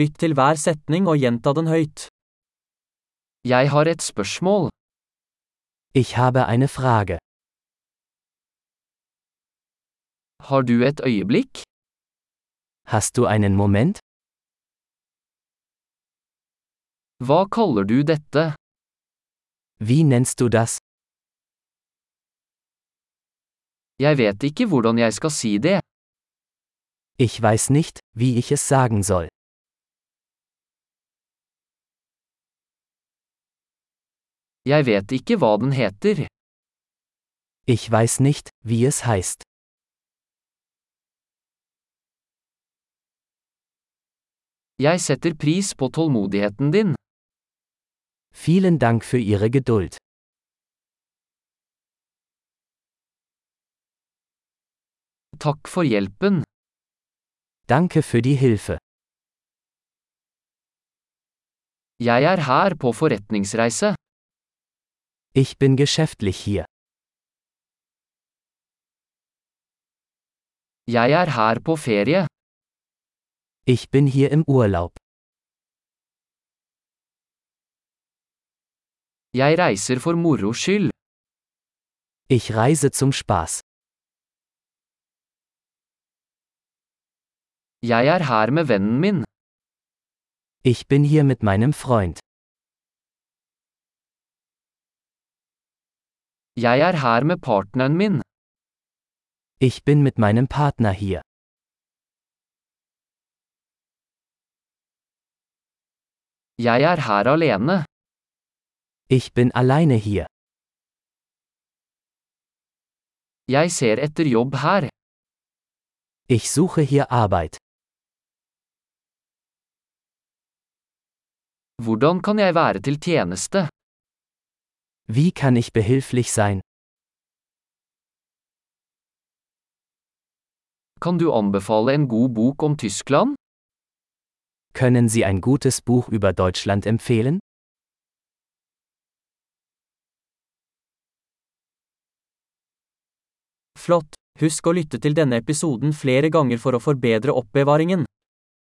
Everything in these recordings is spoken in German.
Lytt til hver setning og gjenta den høyt. Jeg har et spørsmål. Ich habe eine Frage. Har du et øyeblikk? Hast du einen Moment? Hva kaller du dette? Wie nennst du das? Jeg vet ikke hvordan jeg skal si det. Ich weiß nicht, wie ich es sagen soll. Jeg vet ikke hva den heter. Ich weiß nicht, wie es heißt. Jeg setter pris på tålmodigheten din. Vielen Dank für Ihre Geduld. Takk for hjelpen. Danke für die Hilfe. Jeg er her på forretningsreise. Ich bin geschäftlich hier. Jeg er her på ferie. Ich bin hier im Urlaub. Jeg reiser for moro skyld. Ich reise zum Spaß. Jeg er her med vennen min. Ich bin hier mit meinem Freund. Jeg er her med partneren min. Ich bin mit meinem Partner hier. Jeg er her alene. Ich bin alleine hier. Jeg ser etter jobb her. Ich suche hier Arbeit. Hvordan kan jeg være til tjeneste? Wie kann ich behilflich sein? Kan du anbefale en god bok om Tyskland? Können Sie ein gutes Buch über Deutschland empfehlen? Flott! Husk å lytte til denne episoden flere ganger for å forbedre oppbevaringen.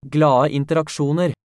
Glade interaksjoner!